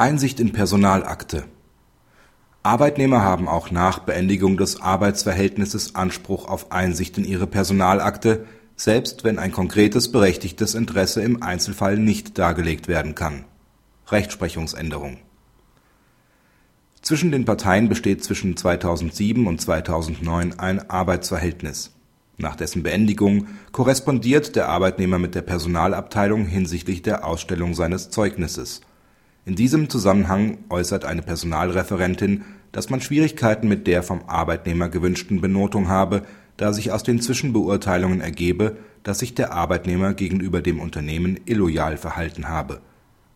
Einsicht in Personalakte Arbeitnehmer haben auch nach Beendigung des Arbeitsverhältnisses Anspruch auf Einsicht in ihre Personalakte, selbst wenn ein konkretes berechtigtes Interesse im Einzelfall nicht dargelegt werden kann. Rechtsprechungsänderung Zwischen den Parteien besteht zwischen 2007 und 2009 ein Arbeitsverhältnis. Nach dessen Beendigung korrespondiert der Arbeitnehmer mit der Personalabteilung hinsichtlich der Ausstellung seines Zeugnisses in diesem Zusammenhang äußert eine Personalreferentin, dass man Schwierigkeiten mit der vom Arbeitnehmer gewünschten Benotung habe, da sich aus den Zwischenbeurteilungen ergebe, dass sich der Arbeitnehmer gegenüber dem Unternehmen illoyal verhalten habe.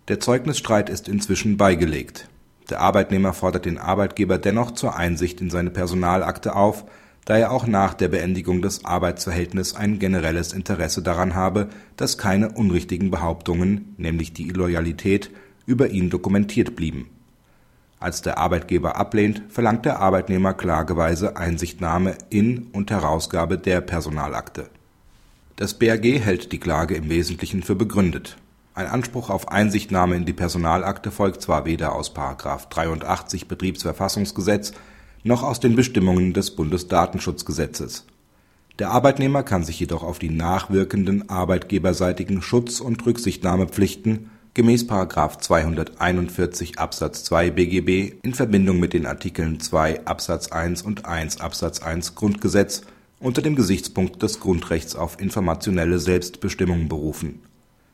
Der Zeugnisstreit ist inzwischen beigelegt. Der Arbeitnehmer fordert den Arbeitgeber dennoch zur Einsicht in seine Personalakte auf, da er auch nach der Beendigung des Arbeitsverhältnisses ein generelles Interesse daran habe, dass keine unrichtigen Behauptungen, nämlich die Illoyalität über ihn dokumentiert blieben. Als der Arbeitgeber ablehnt, verlangt der Arbeitnehmer klageweise Einsichtnahme in und Herausgabe der Personalakte. Das BAG hält die Klage im Wesentlichen für begründet. Ein Anspruch auf Einsichtnahme in die Personalakte folgt zwar weder aus § 83 Betriebsverfassungsgesetz noch aus den Bestimmungen des Bundesdatenschutzgesetzes. Der Arbeitnehmer kann sich jedoch auf die nachwirkenden arbeitgeberseitigen Schutz und Rücksichtnahmepflichten gemäß § 241 Absatz 2 BGB in Verbindung mit den Artikeln 2 Absatz 1 und 1 Absatz 1 Grundgesetz unter dem Gesichtspunkt des Grundrechts auf informationelle Selbstbestimmung berufen.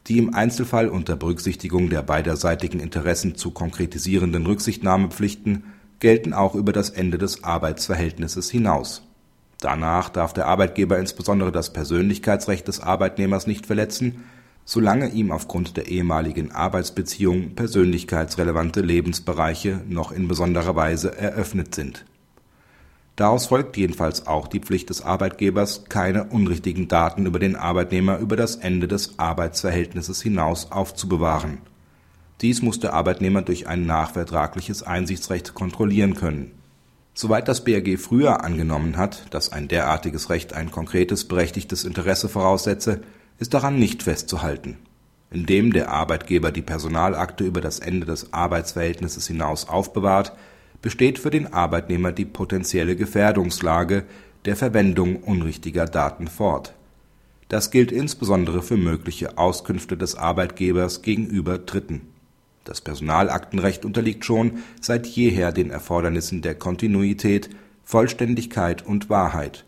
Die im Einzelfall unter Berücksichtigung der beiderseitigen Interessen zu konkretisierenden Rücksichtnahmepflichten gelten auch über das Ende des Arbeitsverhältnisses hinaus. Danach darf der Arbeitgeber insbesondere das Persönlichkeitsrecht des Arbeitnehmers nicht verletzen solange ihm aufgrund der ehemaligen Arbeitsbeziehung persönlichkeitsrelevante Lebensbereiche noch in besonderer Weise eröffnet sind. Daraus folgt jedenfalls auch die Pflicht des Arbeitgebers, keine unrichtigen Daten über den Arbeitnehmer über das Ende des Arbeitsverhältnisses hinaus aufzubewahren. Dies muss der Arbeitnehmer durch ein nachvertragliches Einsichtsrecht kontrollieren können. Soweit das BAG früher angenommen hat, dass ein derartiges Recht ein konkretes berechtigtes Interesse voraussetze ist daran nicht festzuhalten. Indem der Arbeitgeber die Personalakte über das Ende des Arbeitsverhältnisses hinaus aufbewahrt, besteht für den Arbeitnehmer die potenzielle Gefährdungslage der Verwendung unrichtiger Daten fort. Das gilt insbesondere für mögliche Auskünfte des Arbeitgebers gegenüber Dritten. Das Personalaktenrecht unterliegt schon seit jeher den Erfordernissen der Kontinuität, Vollständigkeit und Wahrheit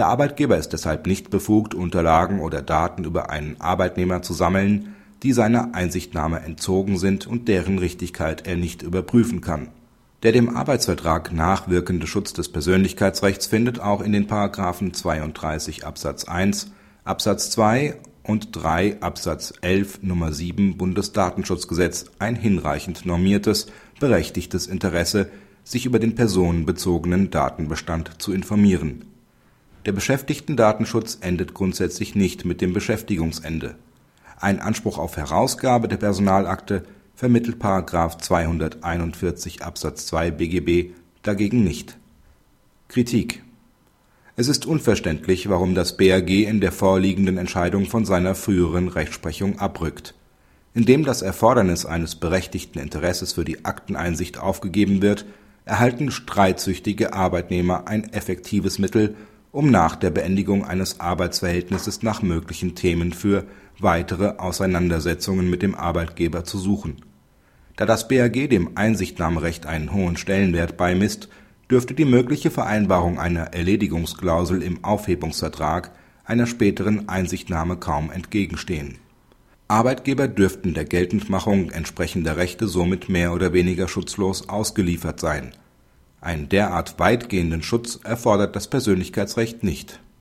der Arbeitgeber ist deshalb nicht befugt, Unterlagen oder Daten über einen Arbeitnehmer zu sammeln, die seiner Einsichtnahme entzogen sind und deren Richtigkeit er nicht überprüfen kann. Der dem Arbeitsvertrag nachwirkende Schutz des Persönlichkeitsrechts findet auch in den § 32 Absatz 1 Absatz 2 und 3 Absatz 11 Nummer 7 Bundesdatenschutzgesetz ein hinreichend normiertes, berechtigtes Interesse, sich über den personenbezogenen Datenbestand zu informieren der Beschäftigtendatenschutz endet grundsätzlich nicht mit dem Beschäftigungsende. Ein Anspruch auf Herausgabe der Personalakte vermittelt § 241 Absatz 2 BGB dagegen nicht. Kritik Es ist unverständlich, warum das BAG in der vorliegenden Entscheidung von seiner früheren Rechtsprechung abrückt. Indem das Erfordernis eines berechtigten Interesses für die Akteneinsicht aufgegeben wird, erhalten streitsüchtige Arbeitnehmer ein effektives Mittel um nach der Beendigung eines Arbeitsverhältnisses nach möglichen Themen für weitere Auseinandersetzungen mit dem Arbeitgeber zu suchen. Da das BAG dem Einsichtnahmerecht einen hohen Stellenwert beimisst, dürfte die mögliche Vereinbarung einer Erledigungsklausel im Aufhebungsvertrag einer späteren Einsichtnahme kaum entgegenstehen. Arbeitgeber dürften der Geltendmachung entsprechender Rechte somit mehr oder weniger schutzlos ausgeliefert sein einen derart weitgehenden Schutz erfordert das Persönlichkeitsrecht nicht